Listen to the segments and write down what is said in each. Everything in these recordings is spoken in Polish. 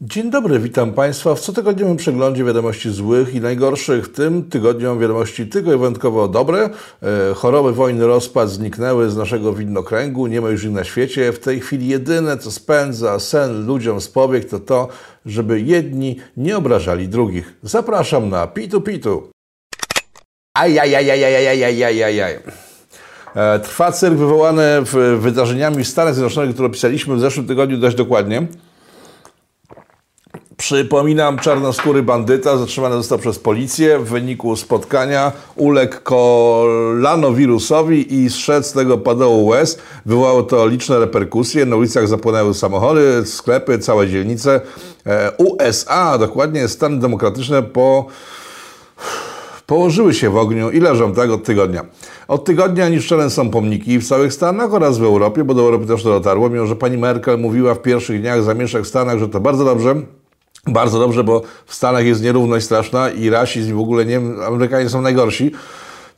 Dzień dobry, witam Państwa w cotygodniowym przeglądzie wiadomości złych i najgorszych. Tym tygodniu wiadomości tylko i wyjątkowo dobre. E, choroby, wojny, rozpad zniknęły z naszego widnokręgu, nie ma już ich na świecie. W tej chwili jedyne, co spędza sen ludziom z powiek, to to, żeby jedni nie obrażali drugich. Zapraszam na Pitu Pitu. Ajajajajajajajajajaj. E, Trwa wywołany wydarzeniami w Stanach Zjednoczonych, które opisaliśmy w zeszłym tygodniu dość dokładnie. Przypominam, czarnoskóry bandyta zatrzymany został przez policję. W wyniku spotkania uległ kolanowirusowi i zszedł z tego padołu łez. Wywołało to liczne reperkusje. Na ulicach zapłonęły samochody, sklepy, całe dzielnice. E, USA, dokładnie Stany Demokratyczne po położyły się w ogniu i leżą tak od tygodnia. Od tygodnia niszczone są pomniki w całych Stanach oraz w Europie, bo do Europy też to dotarło, mimo że pani Merkel mówiła w pierwszych dniach zamieszek w Stanach, że to bardzo dobrze, bardzo dobrze, bo w Stanach jest nierówność straszna i rasizm i w ogóle nie, Amerykanie są najgorsi.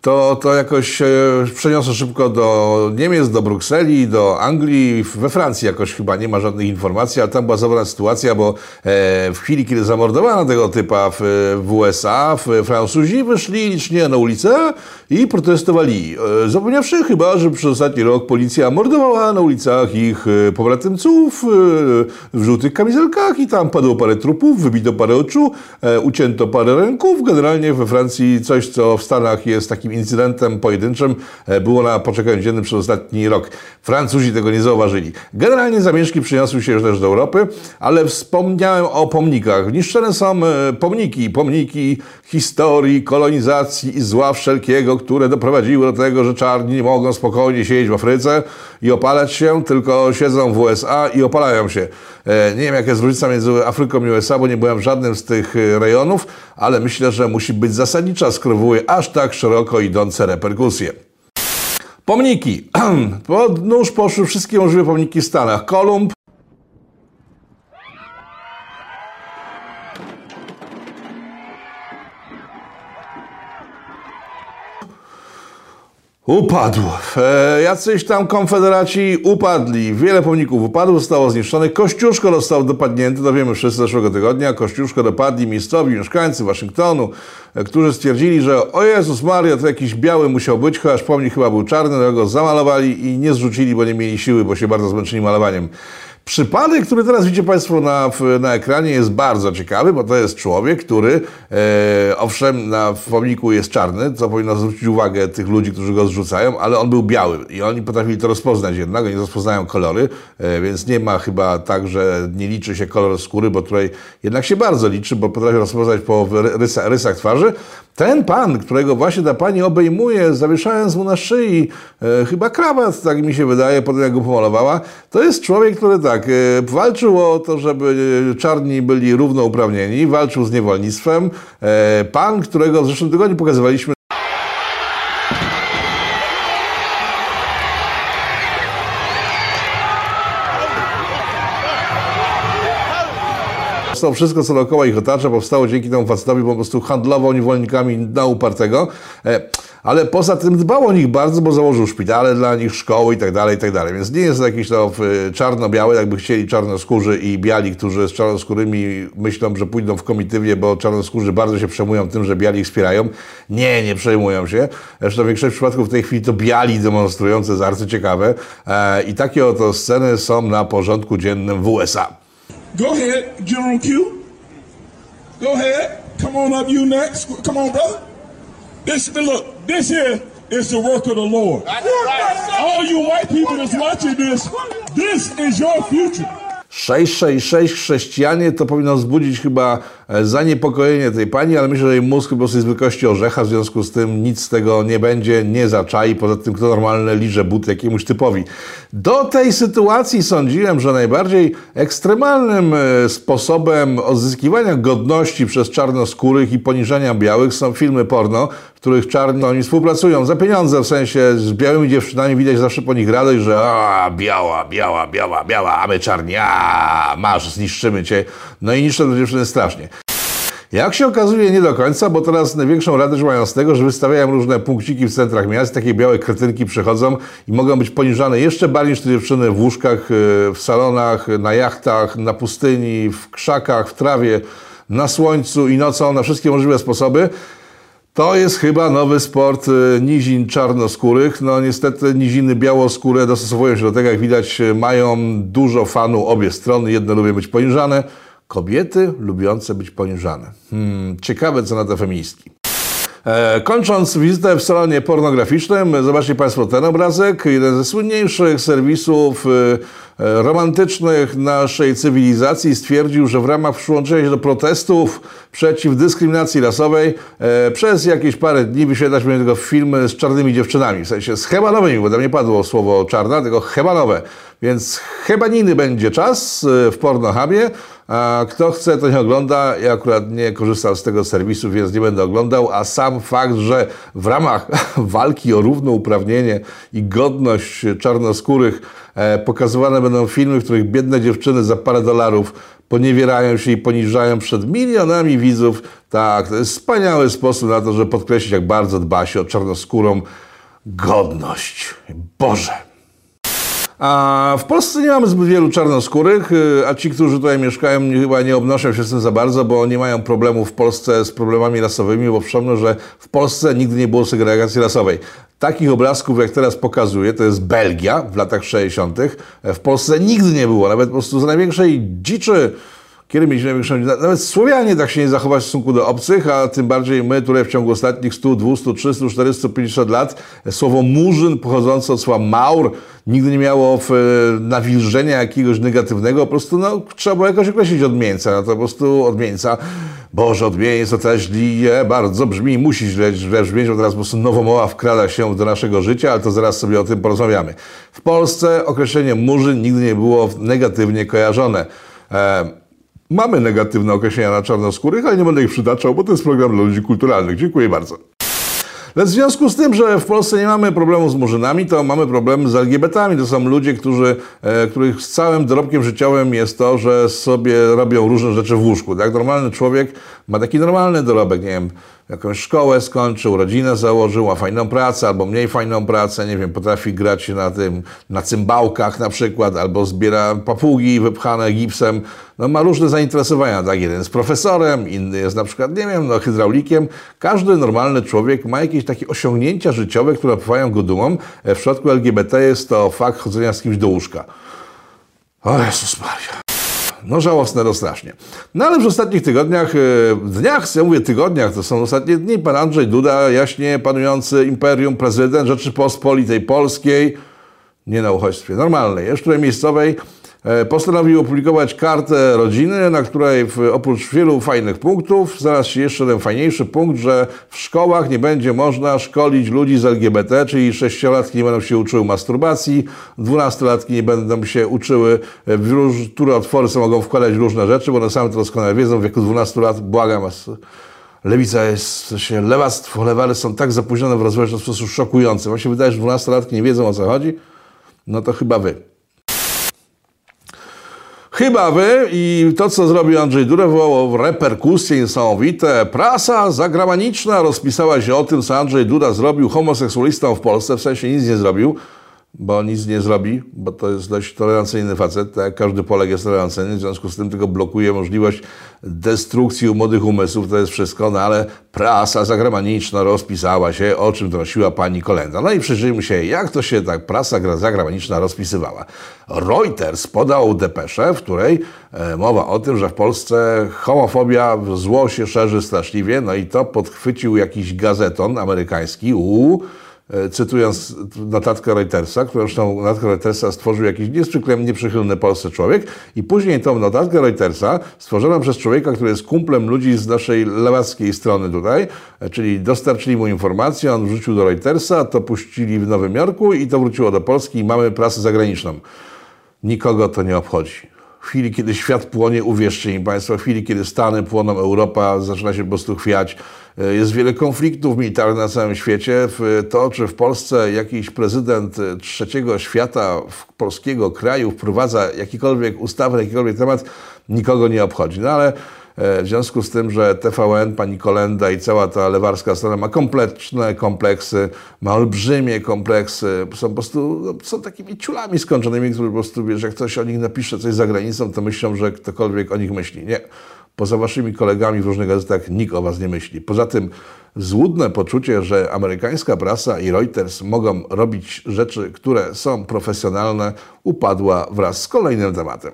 To, to jakoś e, przeniosło szybko do Niemiec, do Brukseli, do Anglii, we Francji jakoś chyba nie ma żadnych informacji, ale tam była zabrana sytuacja, bo e, w chwili, kiedy zamordowano tego typa w, w USA, w, Francuzi wyszli licznie na ulicę i protestowali. E, zapomniawszy chyba, że przez ostatni rok policja mordowała na ulicach ich e, pobratymców e, w żółtych kamizelkach i tam padło parę trupów, wybito parę oczu, ucięto parę ręków. Generalnie we Francji coś, co w Stanach jest takim incydentem pojedynczym, było na poczekaniu dziennym przez ostatni rok. Francuzi tego nie zauważyli. Generalnie zamieszki przyniosły się już też do Europy, ale wspomniałem o pomnikach. Niszczone są pomniki, pomniki historii, kolonizacji i zła wszelkiego, które doprowadziły do tego, że czarni nie mogą spokojnie siedzieć w Afryce i opalać się, tylko siedzą w USA i opalają się. E, Nie wiem, jaka jest różnica między Afryką i USA, bo nie byłem w żadnym z tych e, rejonów, ale myślę, że musi być zasadnicza, skoro wywołuje aż tak szeroko idące reperkusje. Pomniki. Pod nóż poszły wszystkie możliwe pomniki w Stanach. Kolumb, Upadł. E, jacyś tam konfederaci upadli. Wiele pomników upadło, zostało zniszczonych. Kościuszko został dopadnięty, to wiemy wszyscy zeszłego tygodnia. Kościuszko dopadli miejscowi mieszkańcy Waszyngtonu, e, którzy stwierdzili, że o Jezus Maria, to jakiś biały musiał być, chociaż pomnik chyba był czarny, to go zamalowali i nie zrzucili, bo nie mieli siły, bo się bardzo zmęczyli malowaniem. Przypadek, który teraz widzicie Państwo na, na ekranie jest bardzo ciekawy, bo to jest człowiek, który e, owszem na pomniku jest czarny, co powinno zwrócić uwagę tych ludzi, którzy go zrzucają, ale on był biały i oni potrafili to rozpoznać jednak, oni rozpoznają kolory, e, więc nie ma chyba tak, że nie liczy się kolor skóry, bo tutaj jednak się bardzo liczy, bo potrafi rozpoznać po rysa, rysach twarzy. Ten pan, którego właśnie ta pani obejmuje, zawieszając mu na szyi e, chyba krawat, tak mi się wydaje, potem jak go pomalowała, to jest człowiek, który tak, e, walczył o to, żeby czarni byli równouprawnieni, walczył z niewolnictwem. E, pan, którego w zeszłym tygodniu pokazywaliśmy To wszystko, co dookoła ich otacza, powstało dzięki temu facetowi, po prostu handlował niewolnikami na upartego. E, ale poza tym dbał o nich bardzo, bo założył szpitale dla nich, szkoły i tak dalej, i tak dalej. Więc nie jest to jakiś to e, czarno-biały, jakby chcieli czarnoskórzy i biali, którzy z czarnoskórymi myślą, że pójdą w komitywie, bo czarnoskórzy bardzo się przejmują tym, że biali ich wspierają. Nie, nie przejmują się. Zresztą w większości przypadków w tej chwili to biali demonstrujące jest arcyciekawe. E, I takie oto sceny są na porządku dziennym w USA. Go ahead, General Q. Go ahead. Come on up, you next. Come on, brother. This look, this here is the work of the Lord. All you white people that's watching this, this is your future. 666 chrześcijanie to powinno wzbudzić chyba e, zaniepokojenie tej pani, ale myślę, że jej mózg po prostu jest wielkości orzecha, w związku z tym nic z tego nie będzie, nie zaczai. Poza tym, kto normalne liże but jakiemuś typowi. Do tej sytuacji sądziłem, że najbardziej ekstremalnym e, sposobem odzyskiwania godności przez czarnoskórych i poniżania białych są filmy porno, których czarni oni współpracują za pieniądze, w sensie z białymi dziewczynami widać zawsze po nich radość, że a, biała, biała, biała, biała, a my czarni, a, masz, zniszczymy cię. No i niszczą dziewczyny strasznie. Jak się okazuje, nie do końca, bo teraz największą radość mają z tego, że wystawiają różne punkciki w centrach miast, takie białe kretynki przychodzą i mogą być poniżane jeszcze bardziej niż te dziewczyny w łóżkach, w salonach, na jachtach, na pustyni, w krzakach, w trawie, na słońcu i nocą, na wszystkie możliwe sposoby. To jest chyba nowy sport y, nizin czarnoskórych. No niestety niziny białoskóre dostosowują się do tego, jak widać mają dużo fanu obie strony. Jedne lubią być poniżane, kobiety lubiące być poniżane. Hmm, ciekawe co na to feministki. E, kończąc wizytę w salonie pornograficznym, zobaczcie Państwo ten obrazek. Jeden ze słynniejszych serwisów y, e, romantycznych naszej cywilizacji stwierdził, że w ramach przyłączenia się do protestów przeciw dyskryminacji rasowej e, przez jakieś parę dni wyświetlać będzie tylko filmy z czarnymi dziewczynami, w sensie z hebanowymi, bo tam nie padło słowo czarna, tylko hebanowe. Więc hebaniny będzie czas w Pornohubie. Kto chce, to nie ogląda. Ja akurat nie korzystam z tego serwisu, więc nie będę oglądał. A sam fakt, że w ramach walki o równouprawnienie i godność czarnoskórych e, pokazywane będą filmy, w których biedne dziewczyny za parę dolarów poniewierają się i poniżają przed milionami widzów. Tak, to jest wspaniały sposób na to, żeby podkreślić, jak bardzo dba się o czarnoskórą godność. Boże! A w Polsce nie mamy zbyt wielu czarnoskórych, y, a ci, którzy tutaj mieszkają, chyba nie obnoszą się z tym za bardzo, bo nie mają problemów w Polsce z problemami rasowymi, bo przypomnę, że w Polsce nigdy nie było segregacji rasowej. Takich obrazków, jak teraz pokazuję, to jest Belgia w latach 60. W Polsce nigdy nie było, nawet po prostu z największej dziczy kiedy mieliśmy największą... Nawet Słowianie tak się nie zachować w stosunku do obcych, a tym bardziej my tutaj w ciągu ostatnich 100, 200, 300, 400, 50 lat słowo murzyn pochodzące od słowa maur nigdy nie miało w, nawilżenia jakiegoś negatywnego, po prostu no, trzeba było jakoś określić odmieńca, no to po prostu odmieńca, Boże, odmieńca też źle bardzo brzmi, musi źle, źle brzmieć, bo teraz po prostu nowomowa wkrada się do naszego życia, ale to zaraz sobie o tym porozmawiamy. W Polsce określenie murzyn nigdy nie było negatywnie kojarzone. E, Mamy negatywne określenia na czarnoskórych, ale nie będę ich przytaczał, bo to jest program dla ludzi kulturalnych. Dziękuję bardzo. Lecz w związku z tym, że w Polsce nie mamy problemu z murzynami, to mamy problem z LGBT-ami. To są ludzie, którzy, e, których całym dorobkiem życiowym jest to, że sobie robią różne rzeczy w łóżku. Tak? Normalny człowiek ma taki normalny dorobek, nie wiem, jakąś szkołę skończył, rodzinę założył, ma fajną pracę albo mniej fajną pracę, nie wiem, potrafi grać na tym, na cymbałkach na przykład, albo zbiera papugi wypchane gipsem, no ma różne zainteresowania, tak, jeden jest profesorem, inny jest na przykład, nie wiem, no hydraulikiem. Każdy normalny człowiek ma jakieś takie osiągnięcia życiowe, które napawają go dumą. E, w przypadku LGBT jest to fakt chodzenia z kimś do łóżka. O Jezus Maria. No żałosne to strasznie. No ale w ostatnich tygodniach, e, dniach, ja mówię tygodniach, to są ostatnie dni, pan Andrzej Duda, jaśnie panujący imperium, prezydent Rzeczypospolitej Polskiej, nie na uchodźstwie normalnej, jeszcze miejscowej, postanowił opublikować kartę rodziny, na której oprócz wielu fajnych punktów znalazł się jeszcze ten fajniejszy punkt, że w szkołach nie będzie można szkolić ludzi z LGBT, czyli sześciolatki nie będą się uczyły masturbacji, dwunastolatki nie będą się uczyły, e, które otwory są mogą wkładać różne rzeczy, bo one same to doskonale wiedzą, w wieku 12 lat, błagam was, lewica jest, w sensie lewactwo, lewary są tak zapóźnione w rozwoju, że to w sposób szokujący. Właśnie wydaje, że dwunastolatki nie wiedzą o co chodzi, no to chyba wy. Chyba wy i to, co zrobił Andrzej Duda, wywołało reperkusje niesamowite. Prasa zagraniczna rozpisała się o tym, co Andrzej Duda zrobił homoseksualistom w Polsce, w sensie nic nie zrobił bo nic nie zrobi, bo to jest dość tolerancyjny facet, tak? każdy Polek jest tolerancyjny, w związku z tym tylko blokuje możliwość destrukcji młodych umysłów, to jest wszystko, no ale prasa zagraniczna rozpisała się, o czym donosiła pani Kolenda. No i przyjrzyjmy się, jak to się tak prasa zagraniczna rozpisywała. Reuters podał depeszę, w której e, mowa o tym, że w Polsce homofobia, zło się szerzy straszliwie, no i to podchwycił jakiś gazeton amerykański, u cytując notatkę Reutersa, którą zresztą notatkę Reutersa stworzył jakiś niezwykle nieprzychylny Polsce człowiek i później tą notatkę Reutersa stworzoną przez człowieka, który jest kumplem ludzi z naszej lewackiej strony tutaj, e, czyli dostarczyli mu informację, on wrzucił do Reutersa, to puścili w Nowym Jorku i to wróciło do Polski i mamy prasę zagraniczną. Nikogo to nie obchodzi. W chwili, kiedy świat płonie, uwierzcie mi Państwo, w chwili, kiedy Stany płoną, Europa zaczyna się po prostu chwiać, e, jest wiele konfliktów militarnych na całym świecie. To, czy w Polsce jakiś prezydent e, trzeciego świata, polskiego kraju wprowadza jakikolwiek ustawę, jakikolwiek temat, nikogo nie obchodzi. No ale w związku z tym, że TVN, pani Kolenda i cała ta lewarska strona ma kompletne kompleksy, ma olbrzymie kompleksy, są po prostu, no, są takimi ciulami skończonymi, którzy po prostu, wiesz, jak ktoś o nich napisze coś za granicą, to myślą, że ktokolwiek o nich myśli. Nie. Poza waszymi kolegami w różnych gazetach nikt o was nie myśli. Poza tym złudne poczucie, że amerykańska prasa i Reuters mogą robić rzeczy, które są profesjonalne, upadła wraz z kolejnym tematem.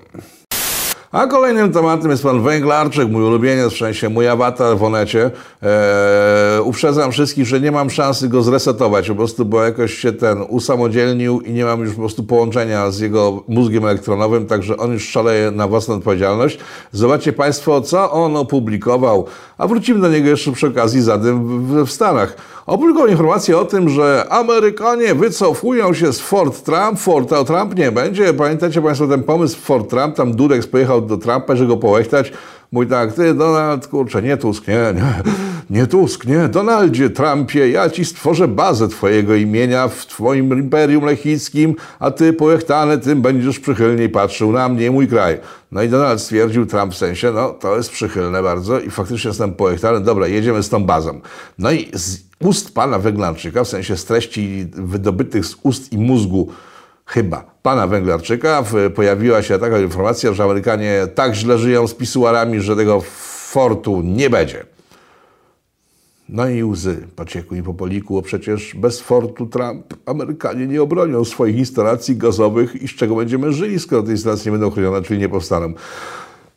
A kolejnym tematem jest pan Węglarczyk, mój ulubieniec, w sensie mój awatar w Onecie. Eee, uprzedzam wszystkich, że nie mam szansy go zresetować, po prostu, bo jakoś się ten usamodzielnił i nie mam już po prostu połączenia z jego mózgiem elektronowym, także on już szaleje na własną odpowiedzialność. Zobaczcie państwo, co on opublikował, a wrócimy do niego jeszcze przy okazji zadym w, w Stanach. Opublikował informację o tym, że Amerykanie wycofują się z Fort Trump. Fort Trump nie będzie. Pamiętacie Państwo ten pomysł Fort Trump? Tam Dudek pojechał do Trumpa, żeby go połechtać. Mój tak, ty Donald, kurczę, nie Tusk, nie, nie, nie Tusk, nie, Donaldzie Trumpie, ja ci stworzę bazę twojego imienia w twoim imperium lechickim, a ty pojechtany tym będziesz przychylniej patrzył na mnie, mój kraj. No i Donald stwierdził, Trump w sensie, no to jest przychylne bardzo i faktycznie jestem pojechtany, dobra, jedziemy z tą bazą. No i z ust pana Weglarczyka, w sensie z treści wydobytych z ust i mózgu chyba pana Węglarczyka pojawiła się taka informacja, że Amerykanie tak źle żyją z pisuarami, że tego fortu nie będzie. No i łzy pociekły i po poliku, bo przecież bez fortu Trump Amerykanie nie obronią swoich instalacji gazowych i z czego będziemy żyli, skoro te instalacje nie będą chronione, czyli nie powstaną.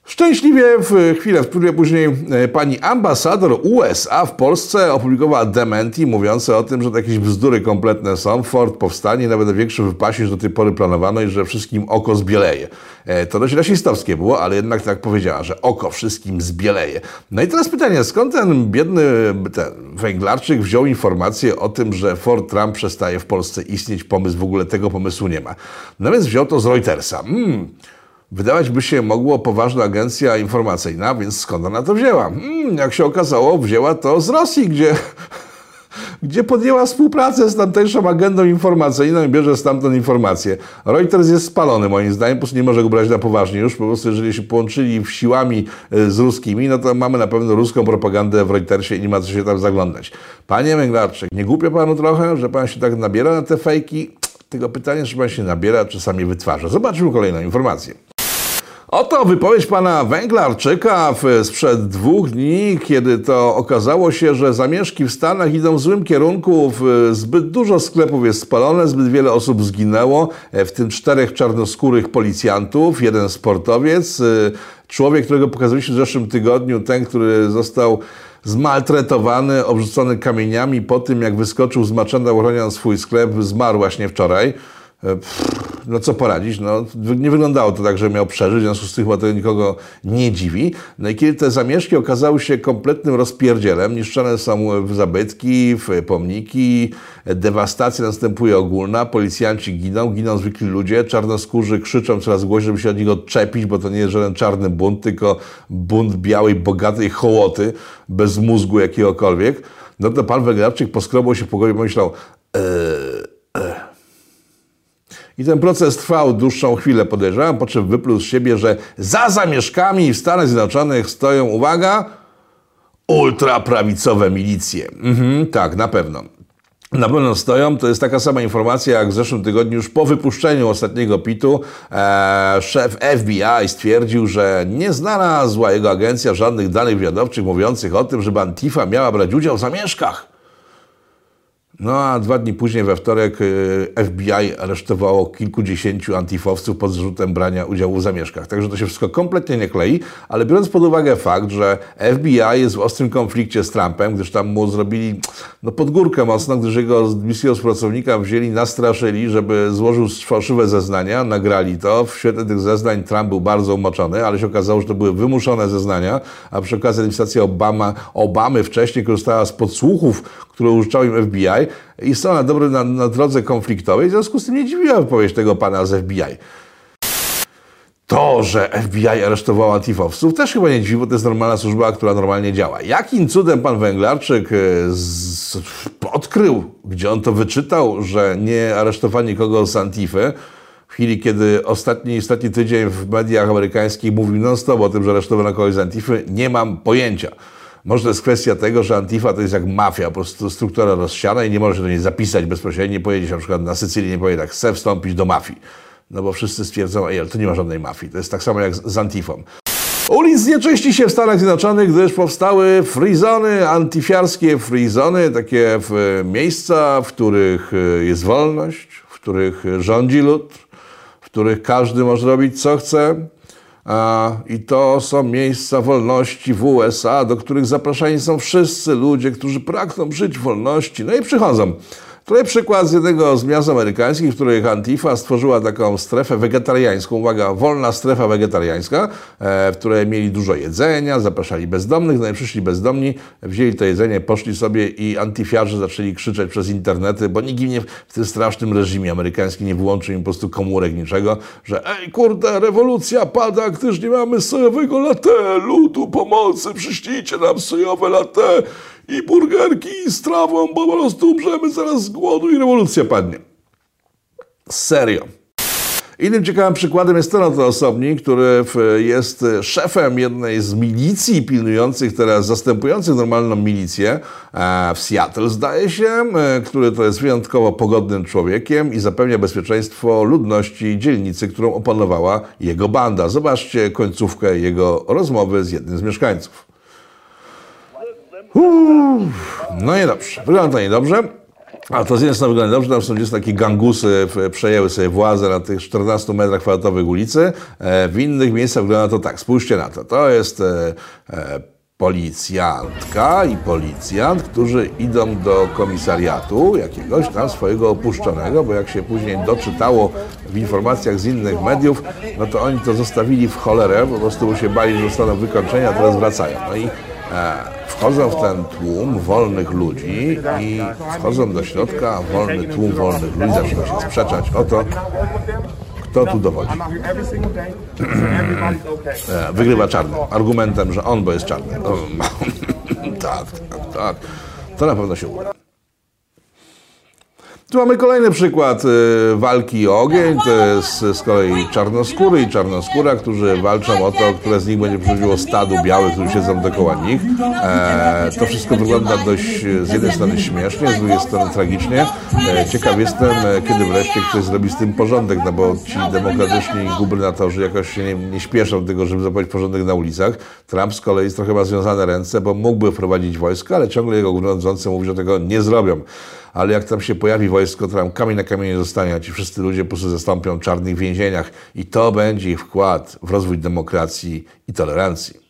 Szczęśliwie w chwilę w później e, pani ambasador USA w Polsce opublikowała dementi mówiące o tym, że to jakieś bzdury kompletne są. Ford powstanie nawet większy wypasie niż do tej pory planowano i że wszystkim oko zbieleje. E, to dość rasistowskie było, ale jednak tak powiedziała, że oko wszystkim zbieleje. No i teraz pytanie, skąd ten biedny ten węglarczyk wziął informację o tym, że Ford Trump przestaje w Polsce istnieć, pomysł w ogóle tego pomysłu nie ma. No więc wziął to z Reutersa. Hmm. Wydawać by się mogło poważna agencja informacyjna, więc skąd ona to wzięła? Hmm, jak się okazało, wzięła to z Rosji, gdzie, gdzie podjęła współpracę z tamtejszą agendą informacyjną i bierze stamtąd informacje. Reuters jest spalony moim zdaniem, po prostu nie może go brać na poważnie już, po prostu jeżeli się połączyli siłami e, z ruskimi, no to mamy na pewno ruską propagandę w Reutersie i nie ma co się tam zaglądać. Panie Węglarczyk, nie głupio panu trochę, że pan się tak nabiera na te fejki? Tego pytania, czy pan się nabiera, czy sami wytwarza. Zobaczmy kolejną informację. Oto wypowiedź pana Węglarczyka sprzed dwóch dni, kiedy to okazało się, że zamieszki w Stanach idą w złym kierunku. Zbyt dużo sklepów jest spalone, zbyt wiele osób zginęło, e, w tym czterech czarnoskórych policjantów, jeden sportowiec, e, człowiek, którego pokazaliśmy w zeszłym tygodniu, ten, który został zmaltretowany, obrzucony kamieniami po tym, jak wyskoczył z maczenda ochroniąc swój sklep, zmarł właśnie wczoraj. E, no co poradzić, no, nie wyglądało to tak, że miał przeżyć, w związku z tym chyba to nikogo nie dziwi. No i kiedy te zamieszki okazały się kompletnym rozpierdzielem, niszczone są zabytki, pomniki, dewastacja następuje ogólna, policjanci giną, giną zwykli ludzie, czarnoskórzy krzyczą coraz głośniej, żeby się od nich odczepić, bo to nie jest żaden czarny bunt, tylko bunt białej, bogatej hołoty, bez mózgu jakiegokolwiek. No to pan Węgrawczyk poskrobał się po głowie i pomyślał, eee, i ten proces trwał dłuższą chwilę, podejrzewam, po czym wypluł z siebie, że za zamieszkami w Stanach Zjednoczonych stoją, uwaga, ultraprawicowe milicje. Mhm, tak, na pewno. Na pewno stoją. To jest taka sama informacja jak w zeszłym tygodniu, już po wypuszczeniu ostatniego pitu. E, szef FBI stwierdził, że nie znalazła jego agencja żadnych danych wywiadowczych mówiących o tym, żeby Antifa miała brać udział w zamieszkach. No a dwa dni później, we wtorek, y, FBI aresztowało kilkudziesięciu antifowców pod zarzutem brania udziału w zamieszkach. Także to się wszystko kompletnie nie klei, ale biorąc pod uwagę fakt, że FBI jest w ostrym konflikcie z Trumpem, gdyż tam mu zrobili no, podgórkę mocno, gdyż jego bliskiego współpracownika wzięli, nastraszyli, żeby złożył fałszywe zeznania, nagrali to. W świetle tych zeznań Trump był bardzo umoczony, ale się okazało, że to były wymuszone zeznania, a przy okazji administracja Obama, Obamy wcześniej korzystała z podsłuchów, które użyczał im FBI i są na, dobry, na, na drodze konfliktowej. W związku z tym nie dziwiła wypowiedź tego pana z FBI. To, że FBI aresztował antifowców, też chyba nie dziwi, bo to jest normalna służba, która normalnie działa. Jakim cudem pan Węglarczyk e, z, odkrył, gdzie on to wyczytał, że nie aresztowali nikogo z Antify, chwili, kiedy ostatni, ostatni tydzień w mediach amerykańskich mówił non-stop o tym, że aresztowano kogoś z Antify, nie mam pojęcia. Może to jest kwestia tego, że Antifa to jest jak mafia, po prostu struktura rozsiana i nie może do niej zapisać bezpośrednio, nie pojedzie na przykład na Sycylię, nie powie tak, chcę wstąpić do mafii. No bo wszyscy stwierdzą, ej, ale to nie ma żadnej mafii. To jest tak samo jak z Antifą. Ulic nie czyści się w Stanach Zjednoczonych, gdyż powstały frizony, antifiarskie frizony, takie miejsca, w których e, jest wolność, w których rządzi lud, w których każdy może robić co chce. I to są miejsca wolności w USA, do których zapraszani są wszyscy ludzie, którzy pragną żyć wolności. No i przychodzą. Tutaj przykład z jednego z miast amerykańskich, w których Antifa stworzyła taką strefę wegetariańską, uwaga, wolna strefa wegetariańska, e, w której mieli dużo jedzenia, zapraszali bezdomnych, no i przyszli bezdomni, wzięli to jedzenie, poszli sobie i antifiarzy zaczęli krzyczeć przez internety, bo nikt im nie, w tym strasznym reżimie amerykańskim nie wyłączył im po prostu komórek niczego, że ej kurde, rewolucja pada, gdyż nie mamy sojowego latte, ludu pomocy, przyślijcie nam sojowe latte i burgerki z trawą, bo po prostu umrzemy zaraz z głodu i rewolucja padnie. Serio. Innym ciekawym przykładem jest ten oto osobnik, który jest szefem jednej z milicji pilnujących teraz, zastępujących normalną milicję e, w Seattle, zdaje się, e, który to jest wyjątkowo pogodnym człowiekiem i zapewnia bezpieczeństwo ludności dzielnicy, którą opanowała jego banda. Zobaczcie końcówkę jego rozmowy z jednym z mieszkańców. Uff, no niedobrze. Wygląda to niedobrze. A to z jednej strony wygląda dobrze, tam są gdzieś takie gangusy przejęły sobie władzę na tych 14 metrach kwadratowych ulicy. E, w innych miejscach wygląda to tak. Spójrzcie na to. To jest e, e, policjantka i policjant, którzy idą do komisariatu jakiegoś tam swojego opuszczonego, bo jak się później doczytało w informacjach z innych mediów, no to oni to zostawili w cholerę, po prostu się bali, że zostaną wykończeni, a teraz wracają. No i wchodzą w ten tłum wolnych ludzi i wchodzą do środka, wolny tłum wolnych ludzi zaczyna się sprzeczać o to, kto tu dowodzi. Wygrywa czarny. Argumentem, że on, bo jest czarny. tak, tak, tak. To na pewno się uda. Tu mamy kolejny przykład y, walki o ogień. To jest z kolei czarnoskóry i czarnoskóra, którzy walczą o to, które z nich będzie przychodziło stadu białych, którzy siedzą dookoła nich. E, to wszystko wygląda dość z jednej strony śmiesznie, z drugiej strony tragicznie. E, ciekaw jestem, e, kiedy wreszcie ktoś zrobi z tym porządek, no bo ci demokratyczni gubernatorzy jakoś się nie, nie śpieszą tego, żeby zaprowadzić porządek na ulicach. Trump z kolei trochę ma związane ręce, bo mógłby wprowadzić wojsko, ale ciągle jego rządzący mówi, że tego nie zrobią ale jak tam się pojawi wojsko, to tam kamień na kamieniu zostanie, a ci wszyscy ludzie po prostu zastąpią w czarnych więzieniach i to będzie ich wkład w rozwój demokracji i tolerancji.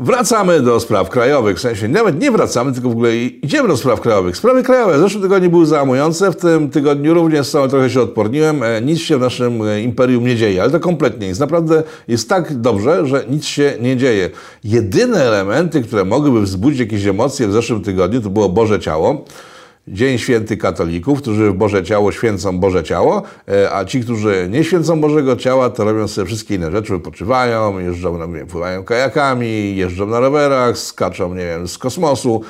Wracamy do spraw krajowych, w sensie nawet nie wracamy, tylko w ogóle idziemy do spraw krajowych. Sprawy krajowe w zeszłym tygodniu były załamujące, w tym tygodniu również są, trochę się odporniłem. E, nic się w naszym e, imperium nie dzieje, ale to kompletnie jest. Naprawdę jest tak dobrze, że nic się nie dzieje. Jedyne elementy, które mogłyby wzbudzić jakieś emocje w zeszłym tygodniu, to było Boże Ciało. Dzień Święty Katolików, którzy w Boże Ciało święcą Boże Ciało, e, a ci, którzy nie święcą Bożego Ciała, to robią sobie wszystkie inne rzeczy, wypoczywają, jeżdżą, no, wiem, pływają kajakami, jeżdżą na rowerach, skaczą, nie wiem, z kosmosu.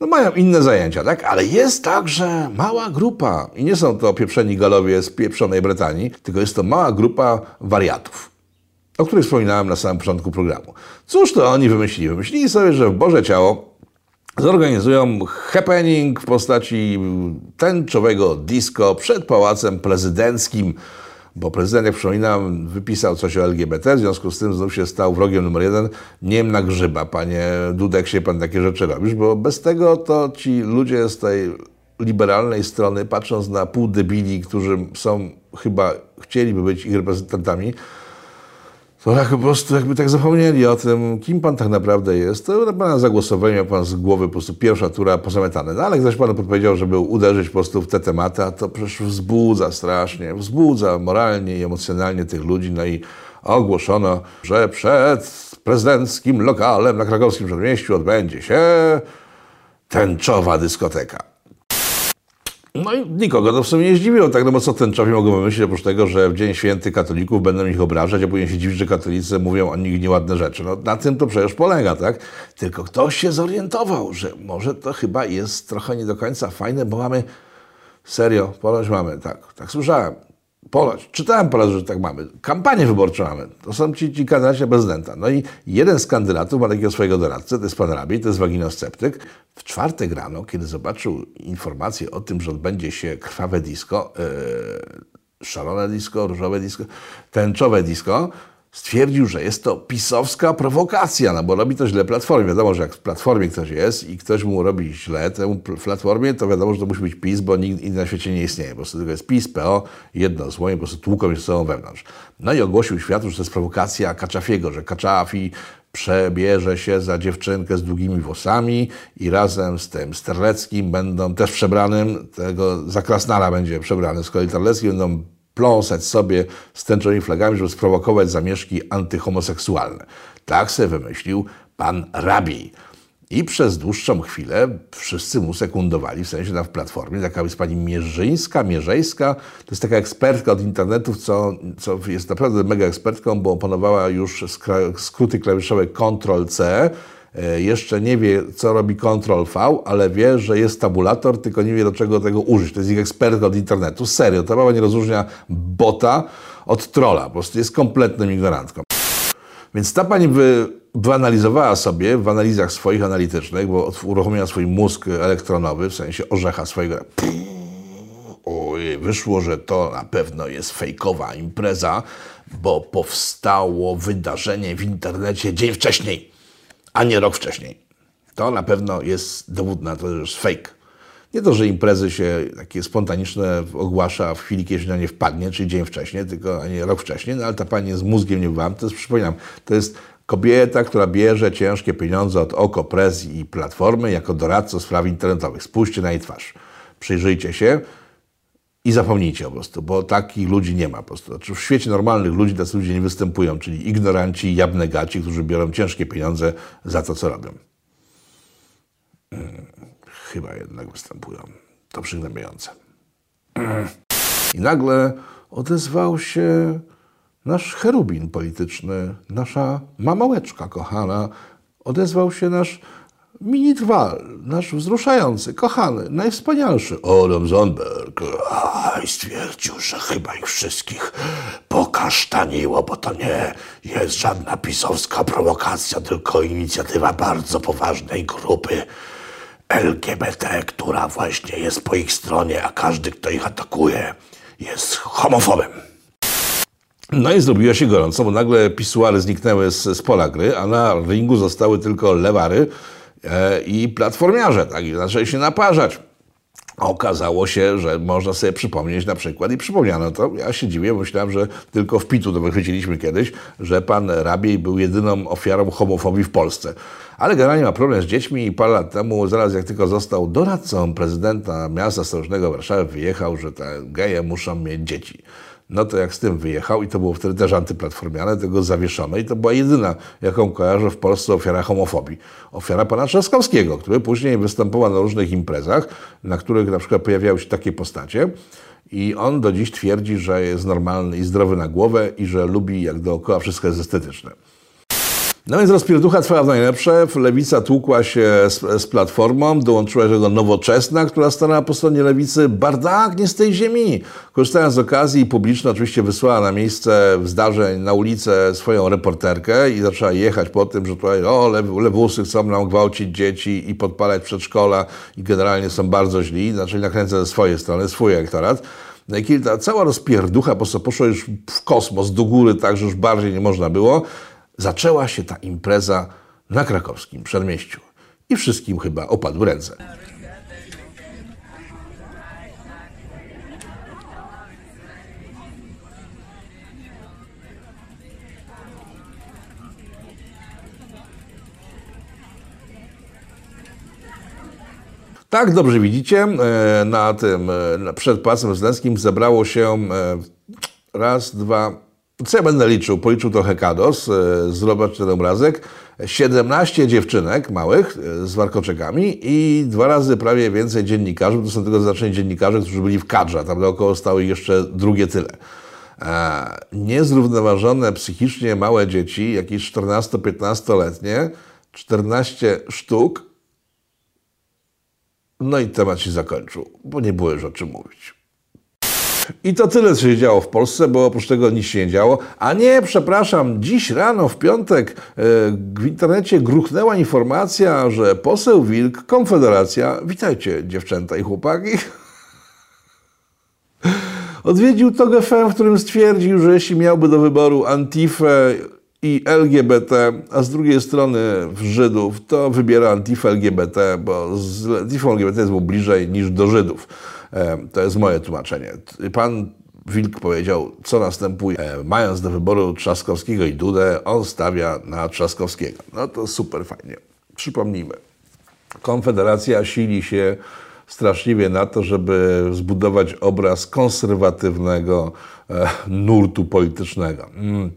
No mają inne zajęcia, tak? Ale jest także mała grupa i nie są to pieprzeni galowie z pieprzonej Brytanii, tylko jest to mała grupa wariatów o których wspominałem na samym początku programu. Cóż to oni wymyślili? Wymyślili sobie, że w Boże Ciało zorganizują happening w postaci tęczowego disco przed Pałacem Prezydenckim, bo prezydent, jak przypominam, wypisał coś o LGBT, w związku z tym znów się stał wrogiem numer jeden. Nie wiem na grzyba, panie Dudek, się pan takie rzeczy robisz, bo bez tego to ci ludzie z tej liberalnej strony, patrząc na pół debili, którzy są chyba, chcieliby być ich reprezentantami, to tak po prostu jakby tak zapomnieli o tym, kim pan tak naprawdę jest, to na pana zagłosowanie miał pan z głowy po prostu pierwsza tura pozamiatane. No ale ktoś panu podpowiedział, żeby uderzyć po prostu w te tematy, a to przecież wzbudza strasznie, wzbudza moralnie i emocjonalnie tych ludzi, no i ogłoszono, że przed prezydenckim lokalem na krakowskim przedmieściu odbędzie się tęczowa dyskoteka. No i nikogo to w sumie nie zdziwiło, tak, no bo co tęczowi mogą myśleć, oprócz tego, że w Dzień Święty katolików będą ich obrażać, a później się dziwić, że katolicy mówią o nich nieładne rzeczy. No na tym to przecież polega, tak? Tylko ktoś się zorientował, że może to chyba jest trochę nie do końca fajne, bo mamy, serio, ponoć mamy, tak, tak słyszałem, Ponoć. Czytałem po raz, że tak mamy. Kampanię wyborczą mamy. To są ci, ci kandydaci prezydenta. No i jeden z kandydatów ma takiego swojego doradcę, to jest pan Rabi, to jest waginosceptyk. W czwartek rano, kiedy zobaczył informację o tym, że odbędzie się krwawe disco, yy, szalone disco, różowe disco, tęczowe disco, stwierdził, że jest to pisowska prowokacja, no bo robi to źle Platformie. Wiadomo, że jak w Platformie ktoś jest i ktoś mu robi źle temu Platformie, to wiadomo, że to musi być PiS, bo nikt inny na świecie nie istnieje. Po prostu tylko jest PiS, PO, jedno zło i po prostu tłuką się sobą wewnątrz. No i ogłosił światu, że to jest prowokacja Kaczafiego, że Kaczafi przebierze się za dziewczynkę z długimi włosami i razem z tym Sterleckim będą też przebranym, tego za Krasnara będzie przebrany z kolei Terlecki, będą pląsać sobie z flagami, żeby sprowokować zamieszki antyhomoseksualne. Tak sobie wymyślił pan Rabi. I przez dłuższą chwilę wszyscy mu sekundowali, w sensie na w platformie. Taka jest pani Mierzyńska, Mierzejska. To jest taka ekspertka od internetów, co, co jest naprawdę mega ekspertką, bo opanowała już skróty klawiszowe Ctrl-C, jeszcze nie wie, co robi Ctrl-V, ale wie, że jest tabulator, tylko nie wie, do czego tego użyć. To jest ich ekspertka od internetu. Serio, ta baba nie rozróżnia bota od trola. Po prostu jest kompletnym ignorantką. Więc ta pani wy, wyanalizowała sobie w analizach swoich analitycznych, bo uruchomiła swój mózg elektronowy, w sensie orzecha swojego. Oj, wyszło, że to na pewno jest fejkowa impreza, bo powstało wydarzenie w internecie dzień wcześniej a nie rok wcześniej. To na pewno jest dowód na to, że jest fake. Nie to, że imprezy się takie spontaniczne ogłasza w chwili, kiedy na nie wpadnie, czyli dzień wcześniej, tylko a nie rok wcześniej, no ale ta pani z mózgiem nie byłam. To jest, przypominam, to jest kobieta, która bierze ciężkie pieniądze od OKO, Prez i Platformy jako doradca spraw internetowych. Spójrzcie na jej twarz. Przyjrzyjcie się i zapomnijcie po prostu, bo takich ludzi nie ma po prostu. Znaczy w świecie normalnych ludzi tacy ludzie nie występują, czyli ignoranci, jabnegaci, którzy biorą ciężkie pieniądze za to, co robią. Hmm, chyba jednak występują. To przygnębiające. I nagle odezwał się nasz cherubin polityczny, nasza mamałeczka kochana, odezwał się nasz Mini Drwal, nasz wzruszający, kochany, najwspanialszy. Adam Zandberg, i stwierdził, że chyba ich wszystkich pokasztaniło, bo to nie jest żadna pisowska prowokacja, tylko inicjatywa bardzo poważnej grupy LGBT, która właśnie jest po ich stronie, a każdy, kto ich atakuje, jest homofobem. No i zrobiło się gorąco, bo nagle pisuary zniknęły z, z pola gry, a na ringu zostały tylko lewary, i platformiarze, tak, i zaczęli się naparzać. Okazało się, że można sobie przypomnieć na przykład i przypomniano to. Ja się dziwię, myślałem, że tylko w Pitu to wychwyciliśmy kiedyś, że pan Rabiej był jedyną ofiarą homofobii w Polsce. Ale generalnie ma problem z dziećmi i parę lat temu, zaraz jak tylko został doradcą prezydenta miasta stołecznego Warszawy, wyjechał, że te geje muszą mieć dzieci. No to jak z tym wyjechał i to było wtedy też antyplatformiane, tego zawieszone i to była jedyna, jaką kojarzę w Polsce ofiara homofobii. Ofiara pana Trzaskowskiego, który później występował na różnych imprezach, na których na przykład pojawiały się takie postacie i on do dziś twierdzi, że jest normalny i zdrowy na głowę i że lubi jak dookoła wszystko jest estetyczne. No więc rozpierducha trwała w najlepsze. Lewica tłukła się z, z Platformą, dołączyła się do Nowoczesna, która stanęła po stronie Lewicy. Bardak nie z tej ziemi. Korzystając z okazji, publiczno oczywiście wysłała na miejsce zdarzeń na ulicę swoją reporterkę i zaczęła jechać po tym, że tutaj o, lew, lewusy chcą nam gwałcić dzieci i podpalać przedszkola i generalnie są bardzo źli. Zaczęli nakręcać ze swojej strony swój elektorat. No i kiedy ta cała rozpierducha po prostu poszła już w kosmos, do góry, tak, że już bardziej nie można było, zaczęła się ta impreza na krakowskim przedmieściu. I wszystkim chyba opadły ręce. Tak, dobrze widzicie, e, na tym, e, przed Pałacem Prezydenckim zebrało się e, raz, dwa, co ja będę liczył? Policzył trochę kados, e, zobacz ten obrazek. 17 dziewczynek małych e, z warkoczekami i dwa razy prawie więcej dziennikarzy, to są tylko zaznaczeni dziennikarze, którzy byli w kadrze, tam dookoła stały jeszcze drugie tyle. E, niezrównoważone psychicznie małe dzieci, jakieś 14-15-letnie, 14 sztuk, no i temat się zakończył, bo nie było już o czym mówić. I to tyle, co się działo w Polsce, bo oprócz tego nic się nie działo. A nie, przepraszam, dziś rano, w piątek, e, w internecie gruchnęła informacja, że poseł Wilk, Konfederacja, witajcie dziewczęta i chłopaki, odwiedził TOG FM, w którym stwierdził, że jeśli miałby do wyboru Antifę i LGBT, a z drugiej strony Żydów, to wybiera Antifę LGBT, bo z Antifą LGBT jest mu bliżej niż do Żydów. To jest moje tłumaczenie. Pan Wilk powiedział, co następuje. Mając do wyboru Trzaskowskiego i Dudę, on stawia na Trzaskowskiego. No to super fajnie. Przypomnijmy. Konfederacja sili się straszliwie na to, żeby zbudować obraz konserwatywnego e, nurtu politycznego. Mm.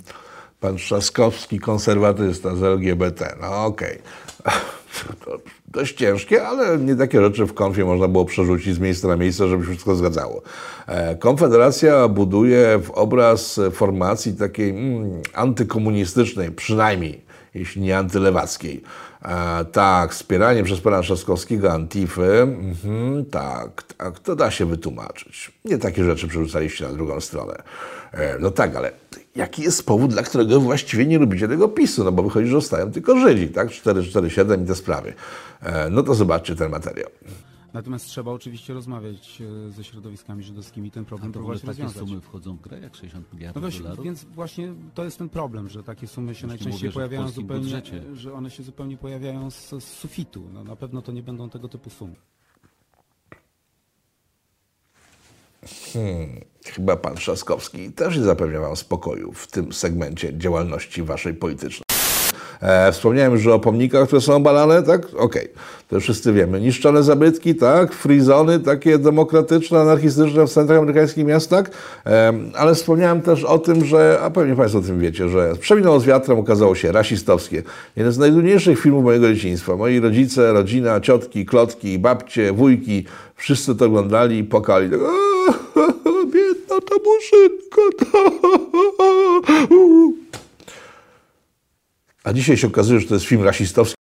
Pan Trzaskowski, konserwatysta z LGBT. No okej. Okay. Dość ciężkie, ale nie takie rzeczy w konfie można było przerzucić z miejsca na miejsce, żeby się wszystko zgadzało. E, Konfederacja buduje w obraz formacji takiej mm, antykomunistycznej, przynajmniej, jeśli nie antylewackiej. E, tak, wspieranie przez pana Trzaskowskiego Antify, mhm, tak, tak, to da się wytłumaczyć. Nie takie rzeczy przerzucaliście na drugą stronę. E, no tak, ale jaki jest powód, dla którego właściwie nie lubicie tego PiSu? No bo wychodzi, że zostają tylko Żydzi, tak? 447 i te sprawy. E, no to zobaczcie ten materiał. Natomiast trzeba oczywiście rozmawiać e, ze środowiskami żydowskimi, ten problem A próbować ogóle takie rozwiązać. sumy wchodzą w grę, jak 60 No miliardów właśnie, dolarów? więc właśnie to jest ten problem, że takie sumy się najczęściej mówię, pojawiają zupełnie, budżecie. że one się zupełnie pojawiają z, z sufitu. No, na pewno to nie będą tego typu sumy. Chyba pan Trzaskowski też nie zapewnia wam spokoju w tym segmencie działalności waszej politycznej. E, wspomniałem już o pomnikach, które są obalane, tak? Okej, to już wszyscy wiemy. Niszczone zabytki, tak? Free zony, takie demokratyczne, anarchistyczne w centrach amerykańskich miastach. E, ale wspomniałem też o tym, że, a pewnie Państwo o tym wiecie, że Przeminęło z wiatrem okazało się rasistowskie. Jeden z najdłuższych filmów mojego dzieciństwa. Moi rodzice, rodzina, ciotki, klotki, babcie, wujki, wszyscy to oglądali i płakali. Tak, "A, Biedna ta muszynka. A dzisiaj się okazuje, że to jest film rasistowski.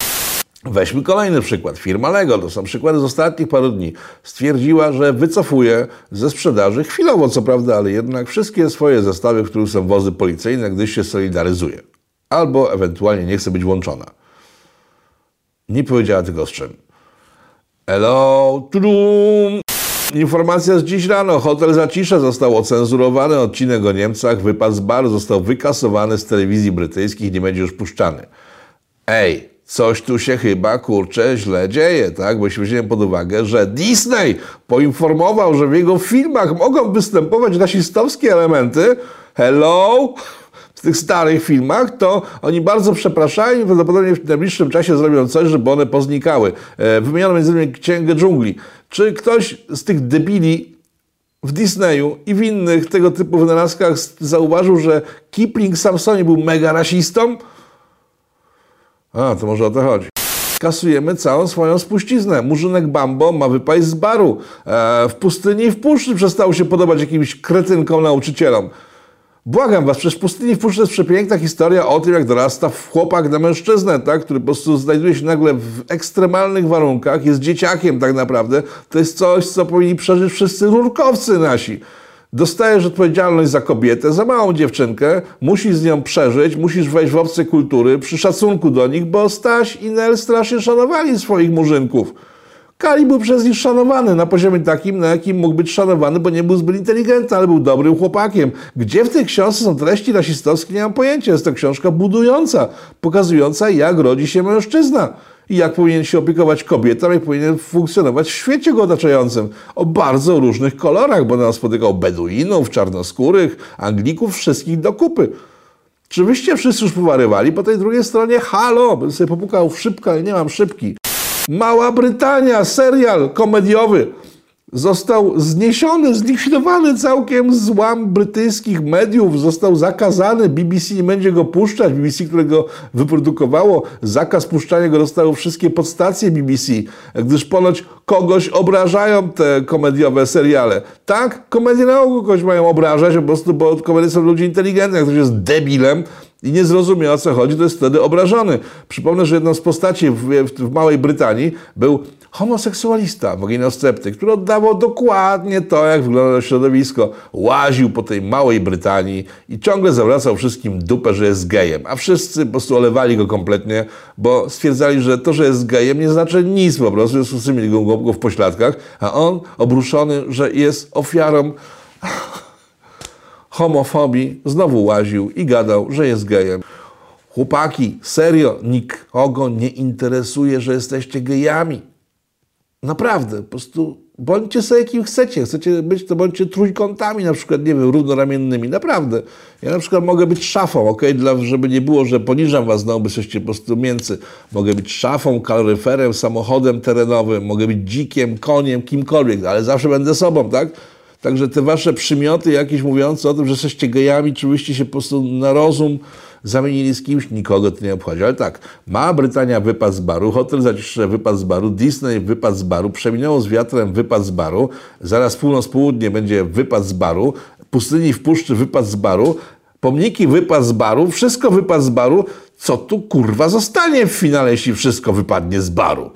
Weźmy kolejny przykład. Firma Lego, to są przykłady z ostatnich paru dni, stwierdziła, że wycofuje ze sprzedaży, chwilowo co prawda, ale jednak wszystkie swoje zestawy, w których są wozy policyjne, gdyż się solidaryzuje. Albo ewentualnie nie chce być włączona. Nie powiedziała tylko z czym. Hello, tudum. Informacja z dziś rano. Hotel Zacisze został ocenzurowany. Odcinek o Niemcach, wypad z baru został wykasowany z telewizji brytyjskich, nie będzie już puszczany. Ej, coś tu się chyba, kurczę, źle dzieje, tak? Bo jeśli weźmiemy pod uwagę, że Disney poinformował, że w jego filmach mogą występować rasistowskie elementy, hello, w tych starych filmach, to oni bardzo przepraszają i prawdopodobnie w najbliższym czasie zrobią coś, żeby one poznikały. E, Wymieniono między innymi Księgę Dżungli. Czy ktoś z tych debili w Disneyu i w innych tego typu wynalazkach zauważył, że Kipling sam w sobie był mega rasistą? A, to może o to chodzi. Kasujemy całą swoją spuściznę. Murzynek Bambo ma wypaść z baru. E, w pustyni i w puszczy przestał się podobać jakimś kretynkom nauczycielom. Błagam was, przecież w pustyni w puszczy jest przepiękna historia o tym, jak dorasta chłopak na mężczyznę, tak? który po prostu znajduje się nagle w ekstremalnych warunkach, jest dzieciakiem tak naprawdę. To jest coś, co powinni przeżyć wszyscy rurkowcy nasi. Dostajesz odpowiedzialność za kobietę, za małą dziewczynkę, musisz z nią przeżyć, musisz wejść w obce kultury przy szacunku do nich, bo Staś i Nel strasznie szanowali swoich murzynków. Kali był przez nich szanowany na poziomie takim, na jakim mógł być szanowany, bo nie był zbyt inteligentny, ale był dobrym chłopakiem. Gdzie w tej książce są treści rasistowskie, nie mam pojęcia. Jest to książka budująca, pokazująca, jak rodzi się mężczyzna i jak powinien się opiekować kobietą, jak powinien funkcjonować w świecie go otaczającym. O bardzo różnych kolorach, bo nas spotykał Beduinów, czarnoskórych, Anglików, wszystkich do kupy. Czy wyście wszyscy już powarywali po tej drugiej stronie? Halo, bym sobie popukał w szybkę, ale nie mam szybki. Mała Brytania, serial komediowy, został zniesiony, zlikwidowany całkiem złam brytyjskich mediów, został zakazany, BBC nie będzie go puszczać, BBC, którego wyprodukowało, zakaz puszczania go dostały wszystkie podstacje BBC, gdyż ponoć kogoś obrażają te komediowe seriale. Tak, komedie na ogół kogoś mają obrażać, po prostu, bo komedie są ludzi inteligentnych, jak ktoś jest debilem, i nie zrozumie o co chodzi, to jest wtedy obrażony. Przypomnę, że jedną z postaci w, w, w Małej Brytanii był homoseksualista, waginosceptyk, który oddawał dokładnie to, jak wygląda środowisko. Łaził po tej Małej Brytanii i ciągle zawracał wszystkim dupę, że jest gejem. A wszyscy po prostu olewali go kompletnie, bo stwierdzali, że to, że jest gejem nie znaczy nic po prostu, w związku z tym mieli go w pośladkach, a on obruszony, że jest ofiarą homofobii, znowu łaził i gadał, że jest gejem. Chłopaki, serio, nikogo nie interesuje, że jesteście gejami. Naprawdę, po prostu bądźcie sobie kim chcecie. Chcecie być, to bądźcie trójkątami, na przykład, nie wiem, równoramiennymi. Naprawdę. Ja na przykład mogę być szafą, ok? Dla, żeby nie było, że poniżam was znowu, bo jesteście po prostu mięcy. Mogę być szafą, kaloryferem, samochodem terenowym, mogę być dzikiem, koniem, kimkolwiek, ale zawsze będę sobą, tak? Także te wasze przymioty jakieś mówiące o tym, że jesteście gejami, czy byście się po prostu na rozum zamienili z kimś, nikogo to nie obchodzi. Ale tak, Mała Brytania wypadł z baru, Hotel Zacisze wypadł z baru, Disney wypadł z baru, Przeminęło z wiatrem wypadł z baru, zaraz północ-południe będzie wypad z baru, Pustyni w puszczy wypadł z baru, pomniki wypadł z baru, wszystko wypadł z baru. Co tu kurwa zostanie w finale, jeśli wszystko wypadnie z baru?